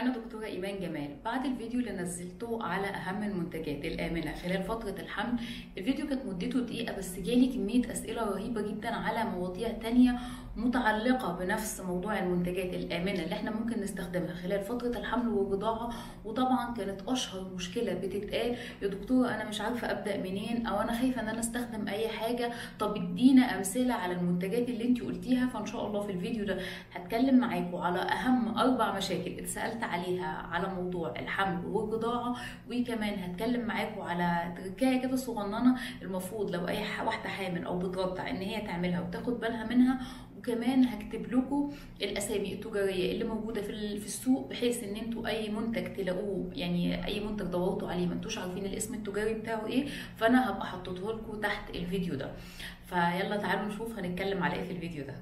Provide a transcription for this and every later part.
أنا دكتورة إيمان جمال. بعد الفيديو اللي نزلته على أهم المنتجات الآمنة خلال فترة الحمل الفيديو كانت مدته دقيقة بس جالي كمية أسئلة رهيبة جدا على مواضيع تانية متعلقة بنفس موضوع المنتجات الآمنة اللي إحنا ممكن نستخدمها خلال فترة الحمل والرضاعة وطبعا كانت أشهر مشكلة بتتقال. يا دكتورة أنا مش عارفة أبدأ منين؟ أو أنا خايفة إن أنا أستخدم أي حاجة؟ طب ادينا أمثلة على المنتجات اللي انت قلتيها فإن شاء الله في الفيديو ده هتكلم معاكم على أهم أربع مشاكل اتسألت عليها على موضوع الحمل والرضاعة وكمان هتكلم معاكم على تركاية كده صغننة المفروض لو أي واحدة حامل أو بترضع إن هي تعملها وتاخد بالها منها وكمان هكتب لكم الأسامي التجارية اللي موجودة في في السوق بحيث إن أنتوا أي منتج تلاقوه يعني أي منتج دورتوا عليه ما أنتوش عارفين الاسم التجاري بتاعه إيه فأنا هبقى حطيته لكم تحت الفيديو ده. فيلا تعالوا نشوف هنتكلم على إيه في الفيديو ده.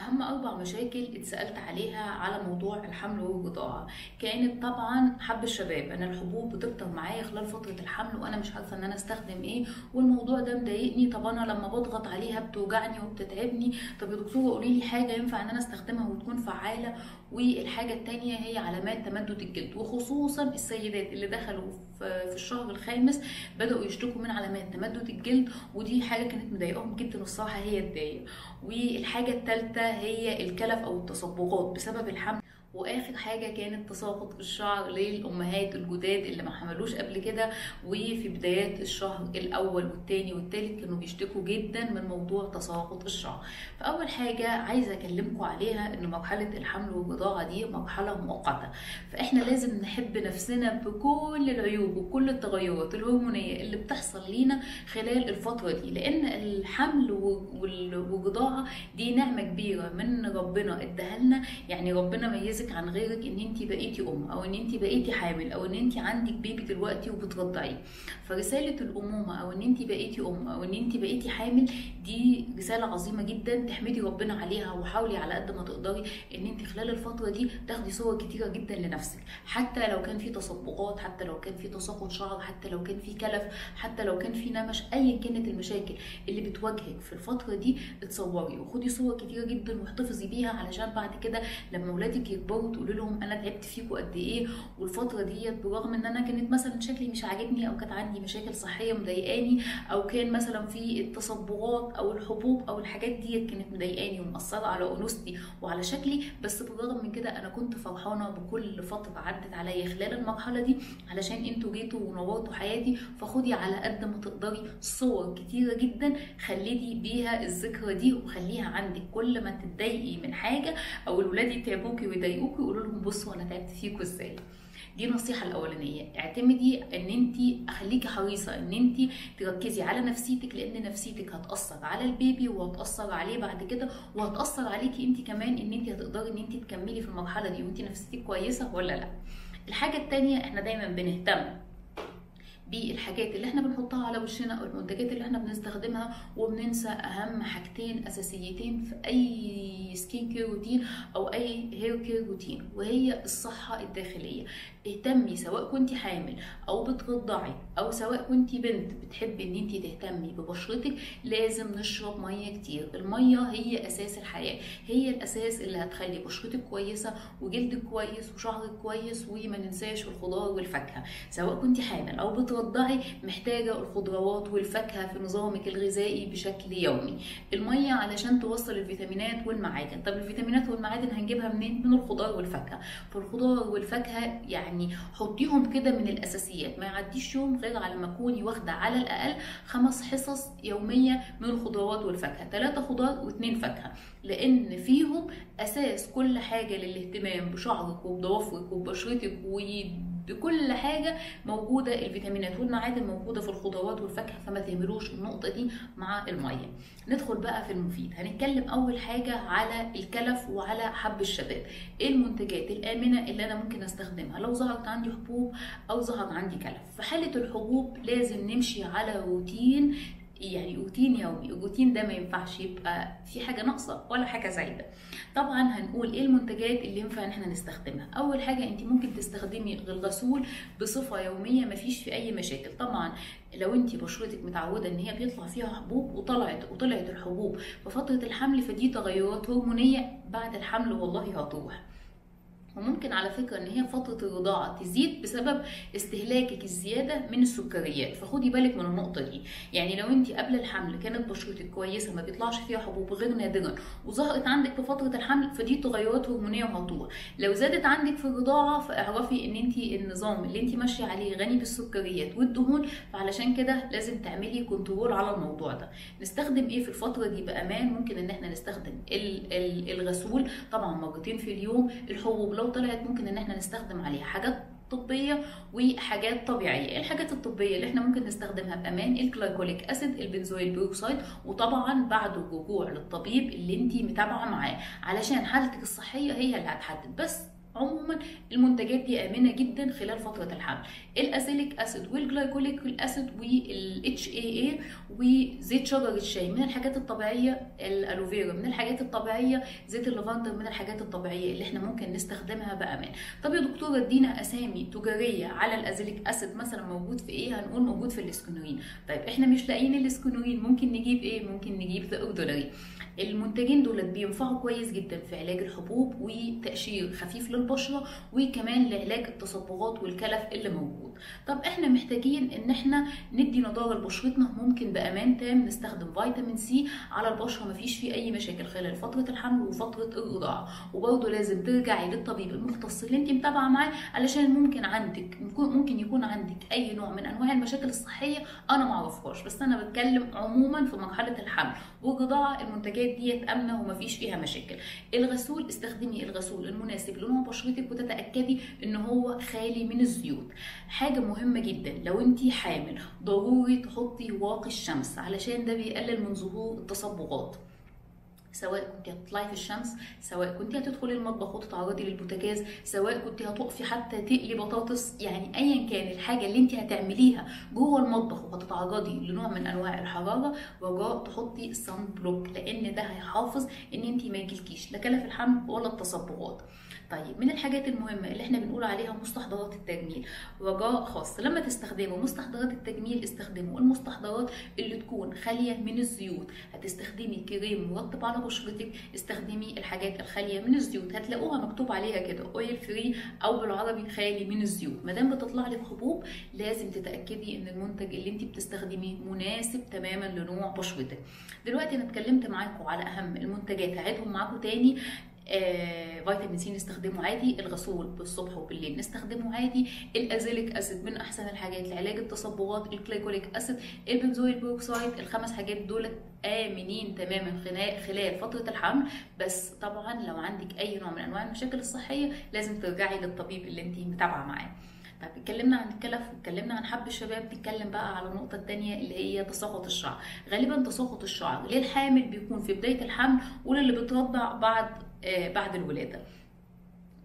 أهم أربع مشاكل اتسألت عليها على موضوع الحمل والرضاعه كانت طبعا حب الشباب أنا الحبوب بتكتر معايا خلال فترة الحمل وأنا مش عارفة إن أنا أستخدم إيه والموضوع ده مضايقني. طب أنا لما بضغط عليها بتوجعني وبتتعبني. طب يا دكتوره قولي لي حاجة ينفع إن أنا أستخدمها وتكون فعالة؟ والحاجة الثانية هي علامات تمدد الجلد وخصوصا السيدات اللي دخلوا في الشهر الخامس بدأوا يشتكوا من علامات تمدد الجلد ودي حاجة كانت مضايقاهم جدا والصراحه هي الداية. والحاجة الثالثه هي الكلف أو التصبغات بسبب الحمل وآخر حاجة كانت تساقط الشعر للأمهات الجداد اللي ما حملوش قبل كده وفي بدايات الشهر الأول والثاني والثالث كانوا بيشتكوا جدا من موضوع تساقط الشعر. فأول حاجة عايزة أكلمكم عليها إن مرحلة الحمل والرضاعه دي مرحلة مؤقتة. فإحنا لازم نحب نفسنا بكل العيوب وكل التغيرات الهرمونية اللي بتحصل لينا خلال الفترة دي لأن الحمل والرضاعه دي نعمة كبيرة من ربنا اداها لنا يعني ربنا ميز يميزك عن غيرك إن انت بقيتي أم أو إن انت بقيتي حامل أو إن انت عندك بيبي دلوقتي وبترضعيه. فرسالة الأمومة أو إن انت بقيتي أم أو إن انت بقيتي حامل دي رسالة عظيمة جدا تحمدي ربنا عليها وحاولي على قد ما تقدري إن انت خلال الفترة دي تاخدي صور كتيرة جدا لنفسك. حتى لو كان في تصبغات حتى لو كان في تساقط شعر حتى لو كان في كلف حتى لو كان في نمش ايا كانت المشاكل اللي بتواجهك في الفترة دي اتصوري وخدي صور كتيرة جدا واحتفظي بيها علشان بعد كده لما اولادك يكبروا تقولي لهم أنا تعبت فيكم قد إيه والفترة ديت برغم إن أنا كانت مثلا شكلي مش عاجبني أو كانت عندي مشاكل صحية مضايقاني أو كان مثلا في التصبغات أو الحبوب أو الحاجات ديت كانت مضايقاني ومأثرة على أنوثتي وعلى شكلي بس بالرغم من كده أنا كنت فرحانة بكل فترة عدت عليا خلال المرحلة دي علشان أنتوا جيتوا ونورتوا حياتي فخدي على قد ما تقدري صور كتيرة جدا خليتي بيها الذكرى دي وخليها عندك. كل ما تتضايقي من حاجة أو الولاد يتعبوكي ويضايقوكي يقولوا لهم بصوا أنا تعبت فيكم إزاي. دي النصيحة الأولانية. اعتمدي ان انت خليكي حريصة ان انت تركزي على نفسيتك لأن نفسيتك هتأثر على البيبي وهتأثر عليه بعد كده وهتأثر عليكي انت كمان ان انت هتقدري ان انت تكملي في المرحلة دي. وانت نفسيتك كويسة ولا لأ؟ الحاجة الثانية إحنا دايما بنهتم بالحاجات اللي إحنا بنحطها على وشنا أو المنتجات اللي إحنا بنستخدمها وبننسى أهم حاجتين أساسيتين في أي skin care routine أو أي hair care routine وهي الصحة الداخلية. اهتمي سواء كنت حامل أو بترضعي أو سواء كنت بنت بتحبي إن انت تهتمي ببشرتك لازم نشرب مية كتير. المية هي أساس الحياة هي الأساس اللي هتخلي بشرتك كويسة وجلدك كويس وشعرك كويس وما ننساش الخضار والفاكهة. سواء كنت حامل أو بترضعي محتاجة الخضروات والفاكهة في نظامك الغذائي بشكل يومي. المية علشان توصل الفيتامينات والمعادن. طب الفيتامينات والمعادن هنجيبها منين؟ من الخضار والفاكهة. فالخضار والفاكهة يعني يعني حطيهم كده من الأساسيات. ما يعديش يوم غير على ما تكوني واخدة على الأقل خمس حصص يومية من الخضروات والفاكهة. ثلاثة خضار واثنين فاكهة. لأن فيهم أساس كل حاجة للاهتمام بشعرك وبضوافرك وببشرتك وبكل حاجة موجودة الفيتامينات والمعادن موجودة في الخضروات والفاكهة فما تهملوش النقطة دي مع المية. ندخل بقى في المفيد. هنتكلم أول حاجة على الكلف وعلى حب الشباب. إيه المنتجات الآمنة اللي أنا ممكن أستخدمها؟ لو ظهرت عندي حبوب أو ظهر عندي كلف. في حالة الحبوب لازم نمشي على روتين يعني روتين يومي. الروتين ده ما ينفعش يبقى في حاجة ناقصة ولا حاجة زايدة. طبعا هنقول إيه المنتجات اللي ينفع إن إحنا نستخدمها. أول حاجة انت ممكن تستخدمي الغسول بصفة يومية ما فيش في أي مشاكل. طبعا لو انت بشرتك متعودة إن هي بيطلع فيها حبوب وطلعت وطلعت الحبوب في فتره الحمل فدي تغيرات هرمونية بعد الحمل والله هتروح. وممكن على فكرة إن هي فترة الرضاعة تزيد بسبب استهلاكك الزيادة من السكريات. فخدي بالك من النقطة دي. يعني لو انت قبل الحمل كانت بشرتك كويسة ما بيطلعش فيها حبوب غير نادرا وظهرت عندك في فترة الحمل فدي تغيرات هرمونية وهتروح لو زادت عندك في الرضاعة فاعرفي إن انت النظام اللي انت ماشية عليه غني بالسكريات والدهون فعلشان كده لازم تعملي كنترول على الموضوع ده. نستخدم إيه في الفترة دي بأمان؟ ممكن إن إحنا نستخدم ال- ال- الغسول طبعا مرتين في اليوم الحبوب لو طلعت ممكن إن إحنا نستخدم عليها حاجات طبية وحاجات طبيعية. الحاجات الطبية اللي إحنا ممكن نستخدمها بأمان ال glycolic acid ال benzoyl peroxide وطبعا بعد الرجوع للطبيب اللي انت متابعة معاه. علشان حالتك الصحية هي اللي هتحدد. بس عموما المنتجات دي آمنة جدا خلال فترة الحمل ال azelaic acid وال glycolic acid وال AHA وزيت شجر الشاي من الحاجات الطبيعية ال aloe vera من الحاجات الطبيعية زيت اللافندر من الحاجات الطبيعية اللي إحنا ممكن نستخدمها بأمان. طب يا دكتورة ادينا أسامي تجارية على ال azelaic acid مثلا موجود في إيه؟ هنقول موجود في ال Skinoren طيب إحنا مش لاقيين ال Skinoren ممكن نجيب إيه؟ ممكن نجيب The Ordinary المنتجين دول بينفعوا كويس جدا في علاج الحبوب وتقشير خفيف للبشرة وكمان لعلاج التصبغات والكلف اللي موجود. طب إحنا محتاجين إن إحنا ندي نضارة لبشرتنا ممكن بأمان تام نستخدم فيتامين C على البشرة مفيش فيه أي مشاكل خلال فترة الحمل وفترة الرضاعة. وبرضه لازم ترجعي للطبيب المختص اللي انت متابعة معاه علشان ممكن عندك ممكن يكون عندك أي نوع من أنواع المشاكل الصحية أنا معرفهاش. بس أنا بتكلم عموما في مرحلة الحمل. والرضاعة المنتجات ديت امنه ومفيش فيها مشاكل. الغسول استخدمي الغسول المناسب لنوع بشرتك وتتأكدي إن هو خالي من الزيوت. حاجة مهمة جدا لو انت حامل ضروري تحطي واقي الشمس علشان ده بيقلل من ظهور التصبغات. سواء كنت هتطلعي في الشمس سواء كنت هتدخلي المطبخ وتتعرضي للبوتاجاز سواء كنت هتقفي حتى تقلي بطاطس يعني ايا كان الحاجة اللي انت هتعمليها جوه المطبخ وهتتعرضي لنوع من أنواع الحرارة رجاء تحطي سان بلوك لأن ده هيحافظ إن انت ما يجيلكيش لا كلف الحمل ولا التصبغات. طيب من الحاجات المهمة اللي إحنا بنقول عليها مستحضرات التجميل رجاء خاص لما تستخدموا مستحضرات التجميل استخدموا المستحضرات اللي تكون خالية من الزيوت. هتستخدمي كريم مرطب على بشرتك استخدمي الحاجات الخالية من الزيوت. هتلاقوها مكتوب عليها كده oil free أو بالعربي خالي من الزيوت. ما دام بتطلع لك حبوب لازم تتأكدي إن المنتج اللي انت بتستخدميه مناسب تماما لنوع بشرتك. دلوقتي أنا اتكلمت معاكم على أهم المنتجات هعيدهم معاكم تاني. فيتامين C نستخدمه عادي الغسول بالصبح وبالليل نستخدمه عادي ال azelaic acid من أحسن الحاجات لعلاج التصبغات ال glycolic acid ال benzoyl peroxide الخمس حاجات دول آمنين تماما خلال فترة الحمل. بس طبعا لو عندك أي نوع من أنواع المشاكل الصحية لازم ترجعي للطبيب اللي انت متابعة معاه. طب اتكلمنا عن الكلف واتكلمنا عن حب الشباب نتكلم بقى على النقطة التانية اللي هي تساقط الشعر. غالبا تساقط الشعر للحامل بيكون في بداية الحمل وللي بترضع بعد آه بعد الولادة.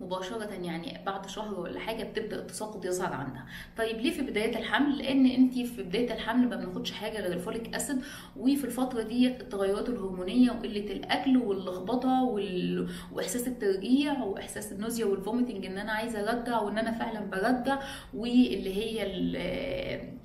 مباشرة يعني بعد شهر ولا حاجة بتبدأ التساقط يظهر عندها. طيب ليه في بداية الحمل؟ لأن أنت في بداية الحمل ما بناخدش حاجة غير ال folic acid وفي الفترة ديت التغيرات الهرمونية وقلة الأكل واللخبطة وال... وإحساس الترجيع وإحساس ال nausea وال vomiting إن أنا عايزة أرجع وإن أنا فعلا برجع واللي هي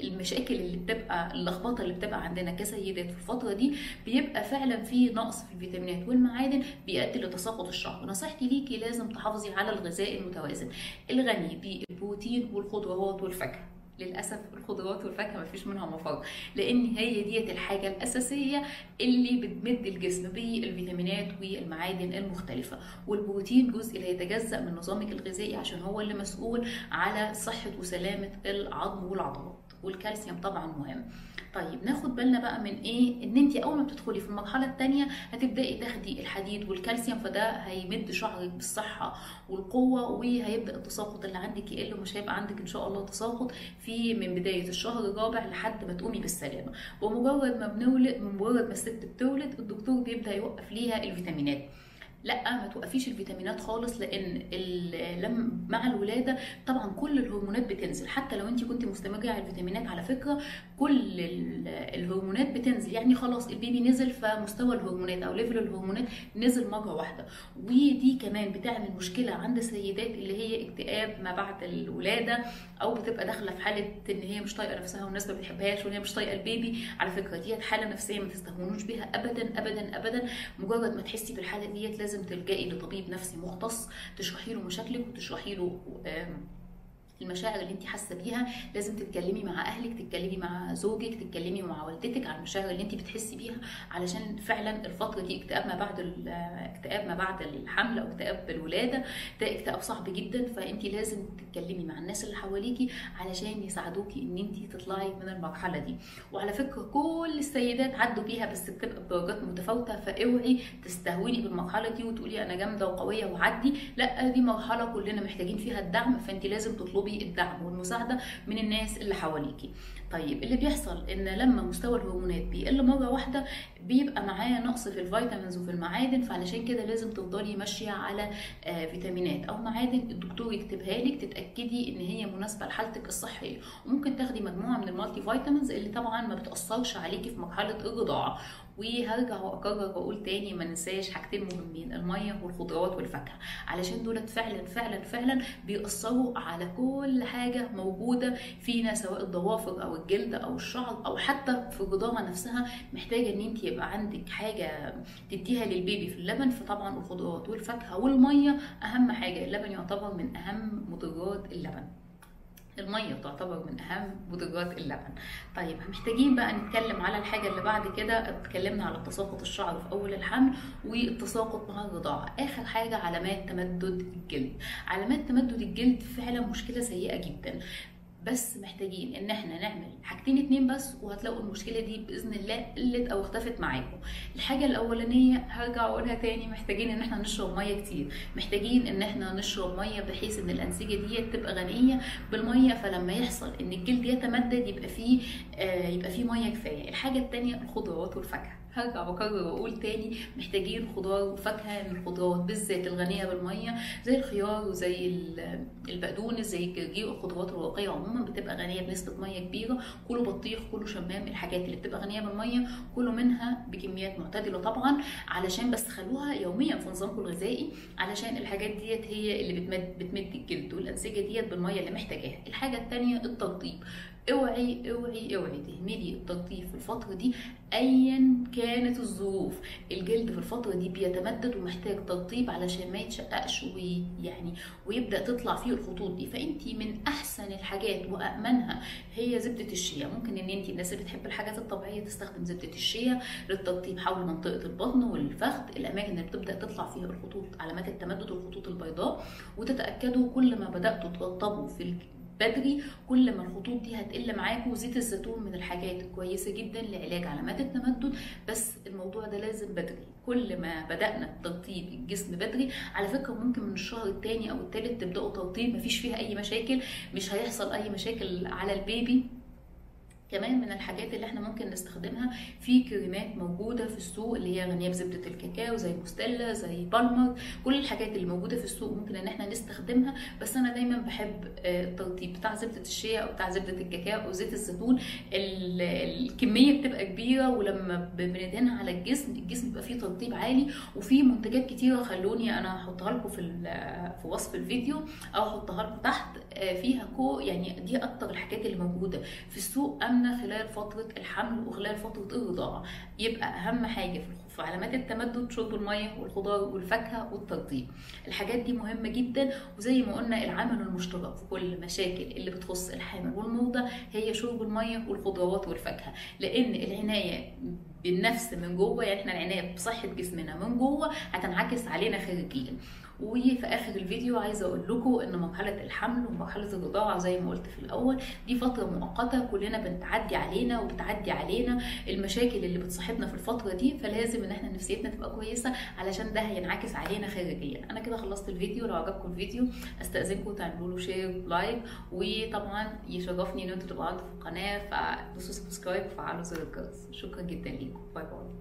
المشاكل اللي بتبقى اللخبطة اللي بتبقى عندنا كسيدات في الفترة دي بيبقى فعلا في نقص في الفيتامينات والمعادن بيؤدي لتساقط الشعر. نصيحتي ليكي لازم تحافظي على الغذاء المتوازن. الغني بالبروتين والخضروات والفاكهة. للأسف الخضروات والفاكهة مفيش منها مفر لأن هي ديت الحاجة الأساسية اللي بتمد الجسم بالفيتامينات والمعادن المختلفة. والبروتين جزء لا يتجزأ من نظامك الغذائي عشان هو اللي مسؤول على صحة وسلامة العظم والعضلات. والكالسيوم طبعا مهم. طيب ناخد بالنا بقى من إيه؟ إن انت أول ما بتدخلي في المرحلة الثانية هتبدأي تاخدي الحديد والكالسيوم فده هيمد شعرك بالصحة والقوة وهيبدأ التساقط اللي عندك يقل ومش هيبقى عندك إن شاء الله تساقط في من بداية الشهر الرابع لحد ما تقومي بالسلامة. ومجرد ما بنولد مجرد ما الست بتولد الدكتور بيبدأ يوقف ليها الفيتامينات. لا ما توقفيش الفيتامينات خالص لأن لم مع الولادة طبعا كل الهرمونات بتنزل. حتى لو انت كنت مستمرة على الفيتامينات على فكرة كل ال- الهرمونات بتنزل. يعني خلاص ال baby نزل فمستوى الهرمونات أو level الهرمونات نزل مرة واحدة. ودي كمان بتعمل مشكلة عند السيدات اللي هي اكتئاب ما بعد الولادة أو بتبقى داخلة في حالة إن هي مش طايقة نفسها والناس ما بتحبهاش وهي مش طايقة ال baby. على فكرة ديت حالة نفسية ما تستهونوش بيها ابدا ابدا ابدا. مجرد ما تحسي بالحالة ديت تلجئي لطبيب نفسي مختص تشرحي له مشاكلك وتشرحي له المشاعر اللي انت حاسة بيها لازم تتكلمي مع أهلك تتكلمي مع زوجك تتكلمي مع والدتك عن المشاعر اللي انت بتحسي بيها علشان فعلا الفترة دي اكتئاب ما بعد اكتئاب ما بعد الحمل أو اكتئاب الولادة ده اكتئاب صعب جدا. فانت لازم تتكلمي مع الناس اللي حواليكي علشان يساعدوكي إن انت تطلعي من المرحلة دي. وعلى فكرة كل السيدات عدوا بيها بس بتبقى بدرجات متفاوتة. فاوعي تستهوني بالمرحلة دي وتقولي أنا جامدة وقوية وعدي. لأ دي مرحلة كلنا محتاجين فيها الدعم. فانت لازم تطلبي الدعم والمساعدة من الناس اللي حواليكي. طيب اللي بيحصل إن لما مستوى الهرمونات بيقل مرة واحدة بيبقى معاه نقص في ال vitamins وفي المعادن فعلشان كده لازم تفضلي ماشية على آه، فيتامينات. أو معادن الدكتور يكتبها لك تتأكدي إن هي مناسبة لحالتك الصحية. وممكن تاخدي مجموعة من ال multivitamins اللي طبعا ما بتأثرش عليكي في مرحلة الرضاعه وهرجع واكرر وأقول تاني ما ننساش حاجتين مهمين المية والخضروات والفاكهة. علشان دولت فعلا فعلا فعلا بيأثروا على كل حاجة موجودة فينا سواء الضوافر أو الجلد أو الشعر أو حتى في الرضاعه نفسها. محتاجة إن انت يبقى عندك حاجة تديها للبيبي في اللبن فطبعا الخضروات والفاكهه والمية أهم حاجة اللبن يعتبر من أهم مضرات اللبن. المية تعتبر من أهم مضرات اللبن. طيب محتاجين بقى نتكلم على الحاجة اللي بعد كده. اتكلمنا على تساقط الشعر في أول الحمل والتساقط مع الرضاعه آخر حاجة علامات تمدد الجلد. علامات تمدد الجلد فعلا مشكلة سيئة جدا. بس محتاجين ان إحنا نعمل حاجتين اتنين بس وهتلاقوا المشكلة دي بإذن الله قلت أو اختفت معاكم. الحاجة الأولانية هرجع اقولها تاني محتاجين إن إحنا نشرب مية كتير. محتاجين إن إحنا نشرب مية بحيث إن الأنسجة دي تبقى غنية بالمية فلما يحصل إن الجلد يتمدد يبقى فيه آه يبقى فيه مية كفاية. الحاجة التانية الخضروات والفاكهة. هرجع واكرر واقول تاني محتاجين خضار وفاكهة من الخضروات بالذات الغنية بالمية زي الخيار وزي ال- البقدونس زي الجرجير والخضروات الورقيه عموما بتبقى غنية بنسبة مية كبيرة كله بطيخ كله شمام الحاجات اللي بتبقى غنية بالمية كله منها بكميات معتدلة طبعا. علشان بس خلوها يوميا في نظامكم الغذائي علشان الحاجات ديت هي اللي بتمد بتمد الجلد والأنسجة ديت بالمية اللي محتاجاها. الحاجة التانية الترطيب أوعي أوعي أوعي. تهملي الترطيب في الفترة دي. ايا كانت الظروف. الجلد في الفترة دي بيتمدد ومحتاج ترطيب علشان ما يتشققش ويعني ويبدأ تطلع فيه الخطوط دي. فانت من أحسن الحاجات وامنها هي زبدة الشيا. ممكن إن انت الناس اللي بتحب الحاجات الطبيعية تستخدم زبدة الشيا للترطيب حول منطقة البطن والفخذ. الأماكن اللي بتبدأ تطلع فيها الخطوط علامات التمدد والخطوط البيضاء. وتتأكدوا كل ما بدأتوا ترطبوا في بدري كل ما الخطوط دي هتقل معاكم زيت الزيتون من الحاجات الكويسه جدا لعلاج علامات التمدد. بس الموضوع ده لازم بدري. كل ما بدأنا ترطيب الجسم بدري على فكرة ممكن من الشهر الثاني أو الثالث تبدأوا ترطيب مفيش فيها أي مشاكل مش هيحصل أي مشاكل على البيبي. كمان من الحاجات اللي إحنا ممكن نستخدمها في كريمات موجودة في السوق اللي هي غنية بزبدة الكاكاو زي موستيلا زي بالمر. كل الحاجات اللي موجودة في السوق ممكن ان إحنا نستخدمها. بس أنا دايما بحب آه، الترطيب بتاع زبدة الشيا أو بتاع زبدة الكاكاو أو زيت الزيتون. ال- الكمية بتبقى كبيرة ولما بندهنها على الجسم الجسم بيبقى فيه ترطيب عالي. وفي منتجات كتيرة خلوني أنا هحطها لكم في في وصف الفيديو أو أحطها لكم تحت آه، فيها كو يعني دي أكتر الحاجات اللي موجودة في السوق. امنه خلال فترة الحمل وخلال فترة الرضاعه يبقى أهم حاجة في في علامات التمدد شرب المية والخضار والفاكهة والترطيب. الحاجات دي مهمة جدا وزي ما قلنا العامل المشترك في كل المشاكل اللي بتخص الحامل والمرضى هي شرب المية والخضروات والفاكهة. لأن العناية بالنفس من جوه يعني إحنا العناية بصحة جسمنا من جوه هتنعكس علينا خارجيا. وفي آخر الفيديو عايزة أقول لكم إن مرحلة الحمل ومرحلة الرضاعه زي ما قلت في الأول دي فترة مؤقتة كلنا بنتعدي علينا وبتعدي علينا المشاكل اللي بتصاحبنا في الفترة دي فلازم إن إحنا نفسيتنا تبقى كويسة علشان ده هينعكس علينا خارجيا. أنا كده خلصت الفيديو لو عجبكم الفيديو استأذنكم تعملوا له share like وطبعا يشرفني إن أنتوا تبقوا عندكم في القناه فدوسوا subscribe وفعلوا زر الجرس. شكرا جدا ليكم. bye bye